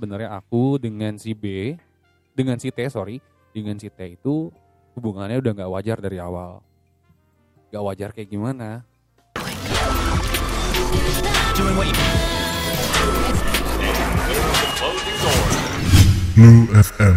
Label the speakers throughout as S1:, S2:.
S1: sebenarnya aku dengan si B, dengan si T sorry, dengan si T itu hubungannya udah nggak wajar dari awal. Gak wajar kayak gimana?
S2: Blue FM.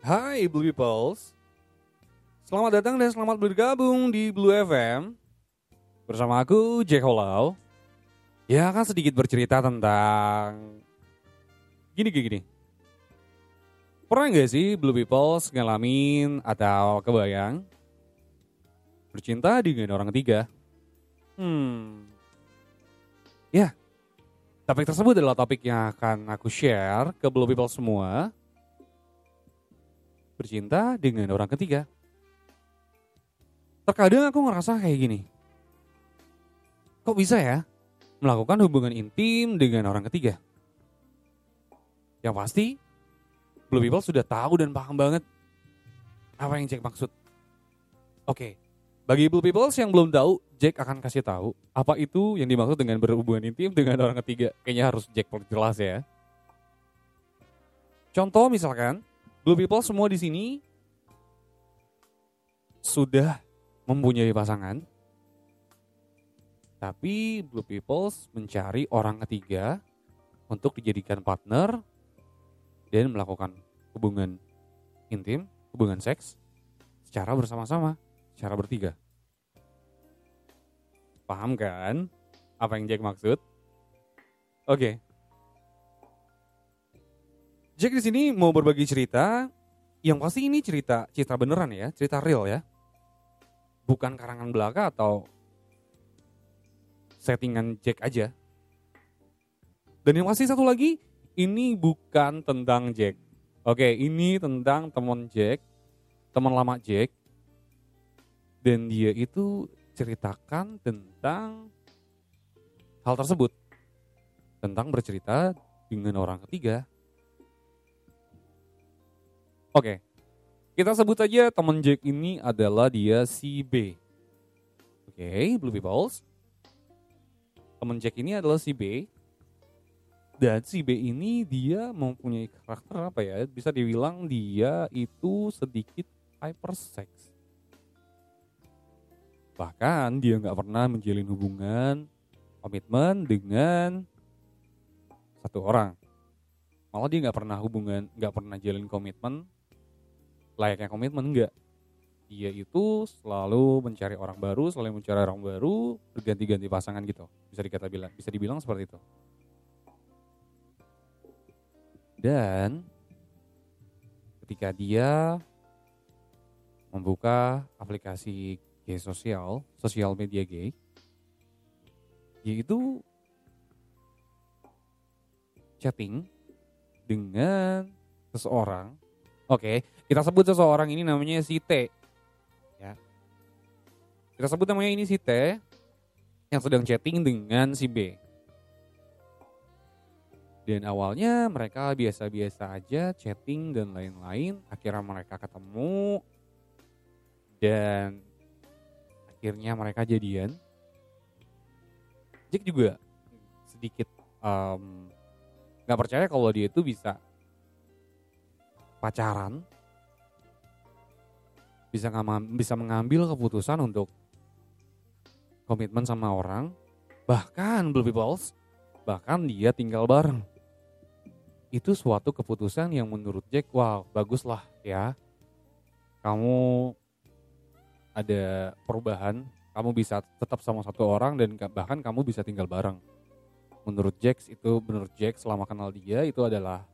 S1: Hai Blue Peoples Selamat datang dan selamat bergabung di Blue FM Bersama aku Jack Hollow Ya kan sedikit bercerita tentang Gini gini gini Pernah gak sih Blue Peoples ngalamin atau kebayang Bercinta dengan orang ketiga Hmm Ya Topik tersebut adalah topik yang akan aku share ke Blue People semua bercinta dengan orang ketiga. Terkadang aku ngerasa kayak gini. Kok bisa ya melakukan hubungan intim dengan orang ketiga? Yang pasti, Blue People sudah tahu dan paham banget apa yang Jack maksud. Oke, bagi Blue People yang belum tahu, Jack akan kasih tahu apa itu yang dimaksud dengan berhubungan intim dengan orang ketiga. Kayaknya harus Jack perjelas ya. Contoh misalkan, Blue People semua di sini sudah mempunyai pasangan, tapi Blue People mencari orang ketiga untuk dijadikan partner dan melakukan hubungan intim, hubungan seks secara bersama-sama, secara bertiga. Paham kan apa yang Jack maksud? Oke. Jack di sini mau berbagi cerita yang pasti ini cerita cerita beneran ya, cerita real ya. Bukan karangan belaka atau settingan Jack aja. Dan yang pasti satu lagi, ini bukan tentang Jack. Oke, ini tentang teman Jack, teman lama Jack. Dan dia itu ceritakan tentang hal tersebut. Tentang bercerita dengan orang ketiga Oke, kita sebut aja teman Jack ini adalah dia si B. Oke, Blue Peoples. Teman Jack ini adalah si B. Dan si B ini dia mempunyai karakter apa ya? Bisa dibilang dia itu sedikit hypersex. Bahkan dia nggak pernah menjalin hubungan komitmen dengan satu orang. Malah dia nggak pernah hubungan, nggak pernah jalin komitmen layaknya komitmen enggak dia itu selalu mencari orang baru selalu mencari orang baru berganti-ganti pasangan gitu bisa dikata bilang bisa dibilang seperti itu dan ketika dia membuka aplikasi gay sosial sosial media gay dia itu chatting dengan seseorang Oke, kita sebut seseorang ini namanya si T. Ya. Kita sebut namanya ini si T yang sedang chatting dengan si B. Dan awalnya mereka biasa-biasa aja chatting dan lain-lain. Akhirnya mereka ketemu dan akhirnya mereka jadian. Jack juga sedikit um, percaya kalau dia itu bisa pacaran bisa bisa mengambil keputusan untuk komitmen sama orang bahkan Blue Peoples bahkan dia tinggal bareng itu suatu keputusan yang menurut Jack wow bagus lah ya kamu ada perubahan kamu bisa tetap sama satu orang dan bahkan kamu bisa tinggal bareng menurut Jack itu menurut Jack selama kenal dia itu adalah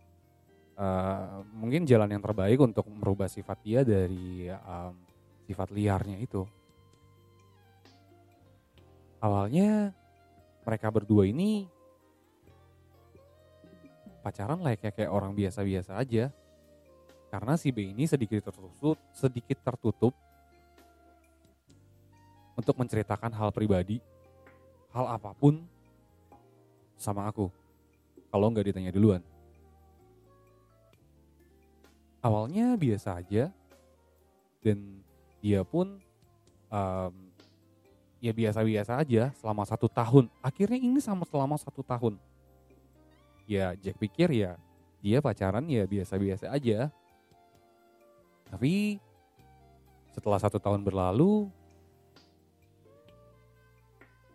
S1: uh, mungkin jalan yang terbaik untuk merubah sifat dia dari um, sifat liarnya itu. Awalnya mereka berdua ini pacaran layaknya kayak orang biasa-biasa aja. Karena si B ini sedikit tertutup, sedikit tertutup untuk menceritakan hal pribadi, hal apa pun sama aku. Kalau nggak ditanya duluan awalnya biasa aja dan dia pun um, ya biasa-biasa aja selama satu tahun. Akhirnya ini sama selama satu tahun. Ya Jack pikir ya dia pacaran ya biasa-biasa aja. Tapi setelah satu tahun berlalu,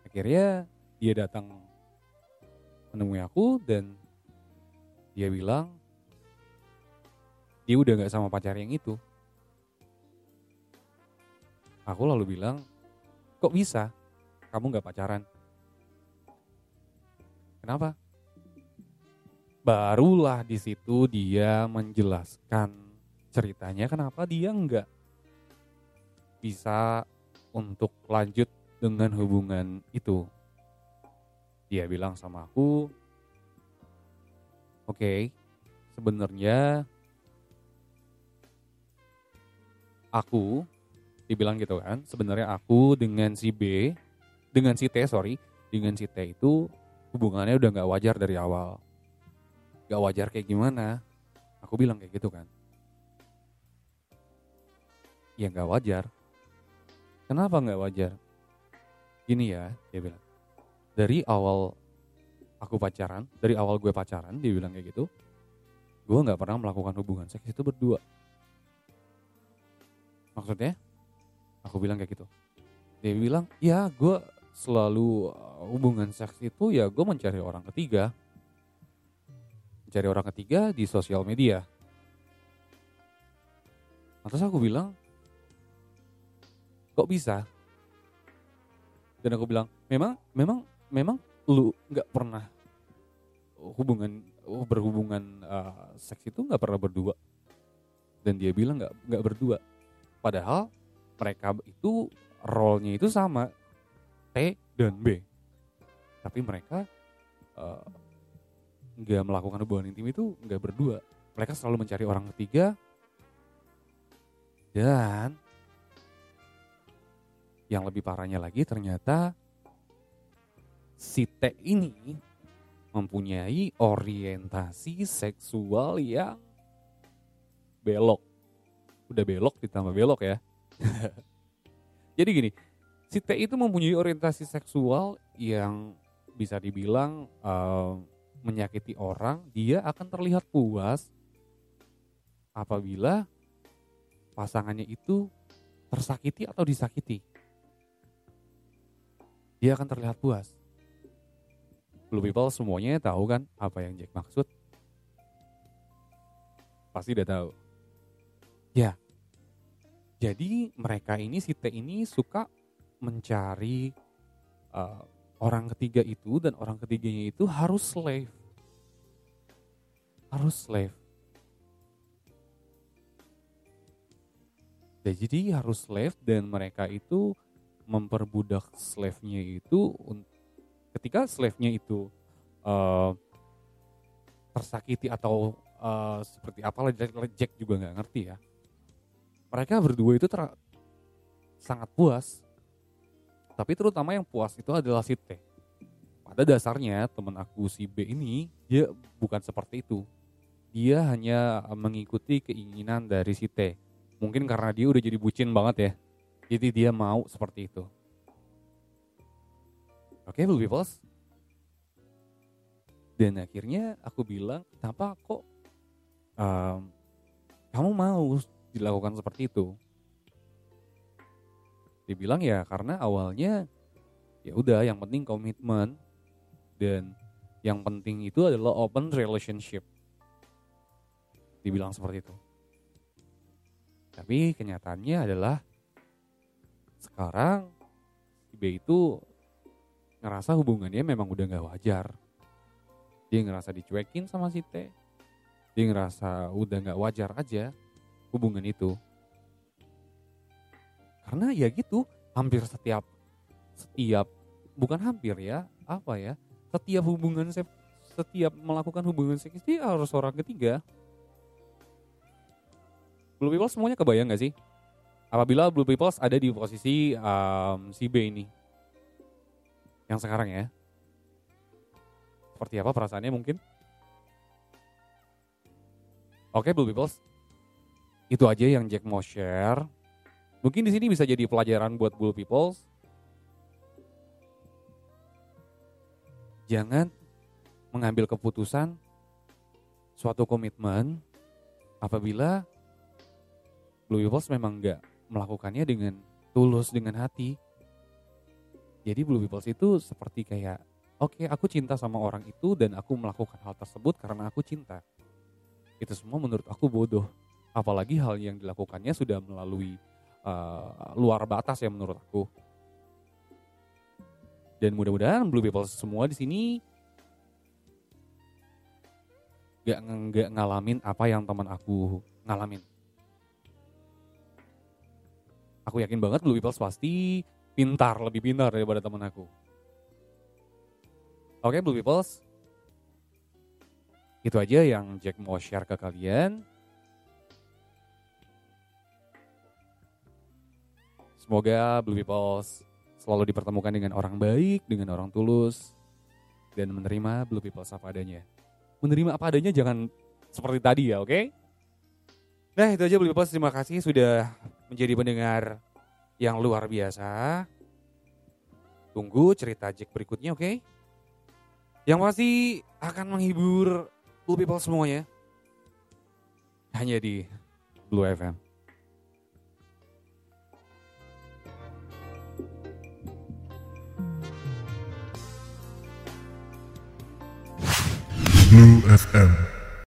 S1: akhirnya dia datang menemui aku dan dia bilang dia udah nggak sama pacar yang itu. Aku lalu bilang, kok bisa? Kamu nggak pacaran? Kenapa? Barulah di situ dia menjelaskan ceritanya kenapa dia nggak bisa untuk lanjut dengan hubungan itu. Dia bilang sama aku, oke, okay, sebenarnya aku dibilang gitu kan, sebenarnya aku dengan si B, dengan si T sorry, dengan si T itu hubungannya udah nggak wajar dari awal. Gak wajar kayak gimana? Aku bilang kayak gitu kan. Ya nggak wajar. Kenapa nggak wajar? Gini ya, dia bilang. Dari awal aku pacaran, dari awal gue pacaran, dia bilang kayak gitu. Gue nggak pernah melakukan hubungan seks itu berdua. Maksudnya? Aku bilang kayak gitu. Dia bilang, ya gue selalu uh, hubungan seks itu ya gue mencari orang ketiga. Mencari orang ketiga di sosial media. Terus aku bilang, kok bisa? Dan aku bilang, memang, memang, memang lu nggak pernah hubungan oh, berhubungan uh, seks itu nggak pernah berdua. Dan dia bilang nggak nggak berdua. Padahal mereka itu role-nya itu sama T dan B. Tapi mereka uh, nggak melakukan hubungan intim itu nggak berdua. Mereka selalu mencari orang ketiga dan yang lebih parahnya lagi ternyata si T ini mempunyai orientasi seksual yang belok. Udah belok ditambah belok ya. Jadi gini, si T itu mempunyai orientasi seksual yang bisa dibilang uh, menyakiti orang, dia akan terlihat puas apabila pasangannya itu tersakiti atau disakiti. Dia akan terlihat puas. Blue people semuanya tahu kan apa yang Jack maksud? Pasti udah tahu. Ya. Jadi mereka ini si T ini suka mencari uh, orang ketiga itu dan orang ketiganya itu harus slave. Harus slave. Ya, jadi harus slave dan mereka itu memperbudak slave-nya itu ketika slave-nya itu uh, tersakiti atau uh, seperti apalah Jack juga nggak ngerti ya. Mereka berdua itu sangat puas tapi terutama yang puas itu adalah si T. Pada dasarnya teman aku si B ini dia bukan seperti itu. Dia hanya mengikuti keinginan dari si T. Mungkin karena dia udah jadi bucin banget ya. Jadi dia mau seperti itu. Oke, okay, Blue Peoples. Dan akhirnya aku bilang, kenapa kok um, kamu mau dilakukan seperti itu? Dibilang ya karena awalnya ya udah yang penting komitmen dan yang penting itu adalah open relationship. Dibilang seperti itu. Tapi kenyataannya adalah sekarang si B itu ngerasa hubungannya memang udah gak wajar. Dia ngerasa dicuekin sama si T. Dia ngerasa udah gak wajar aja hubungan itu. Karena ya gitu, hampir setiap setiap bukan hampir ya, apa ya? Setiap hubungan setiap melakukan hubungan seks itu harus orang ketiga. Blue people semuanya kebayang gak sih? Apabila Blue people ada di posisi um, si B ini. Yang sekarang ya. Seperti apa perasaannya mungkin? Oke Blue people Itu aja yang Jack mau share Mungkin di sini bisa jadi pelajaran buat bull people. Jangan mengambil keputusan suatu komitmen apabila Blue Peoples memang nggak melakukannya dengan tulus dengan hati. Jadi Blue Peoples itu seperti kayak oke okay, aku cinta sama orang itu dan aku melakukan hal tersebut karena aku cinta. Itu semua menurut aku bodoh. Apalagi hal yang dilakukannya sudah melalui uh, luar batas ya menurut aku. Dan mudah-mudahan Blue People semua di sini gak, gak ngalamin apa yang teman aku ngalamin. Aku yakin banget Blue People pasti pintar, lebih pintar daripada teman aku. Oke Blue Peoples, itu aja yang Jack mau share ke kalian. Semoga Blue Peoples selalu dipertemukan dengan orang baik, dengan orang tulus, dan menerima Blue Peoples apa adanya. Menerima apa adanya jangan seperti tadi ya, oke? Okay? Nah itu aja Blue Peoples, terima kasih sudah menjadi pendengar yang luar biasa. Tunggu cerita Jack berikutnya, oke? Okay? Yang pasti akan menghibur Blue People semuanya. Hanya di Blue FM.
S2: Blue FM.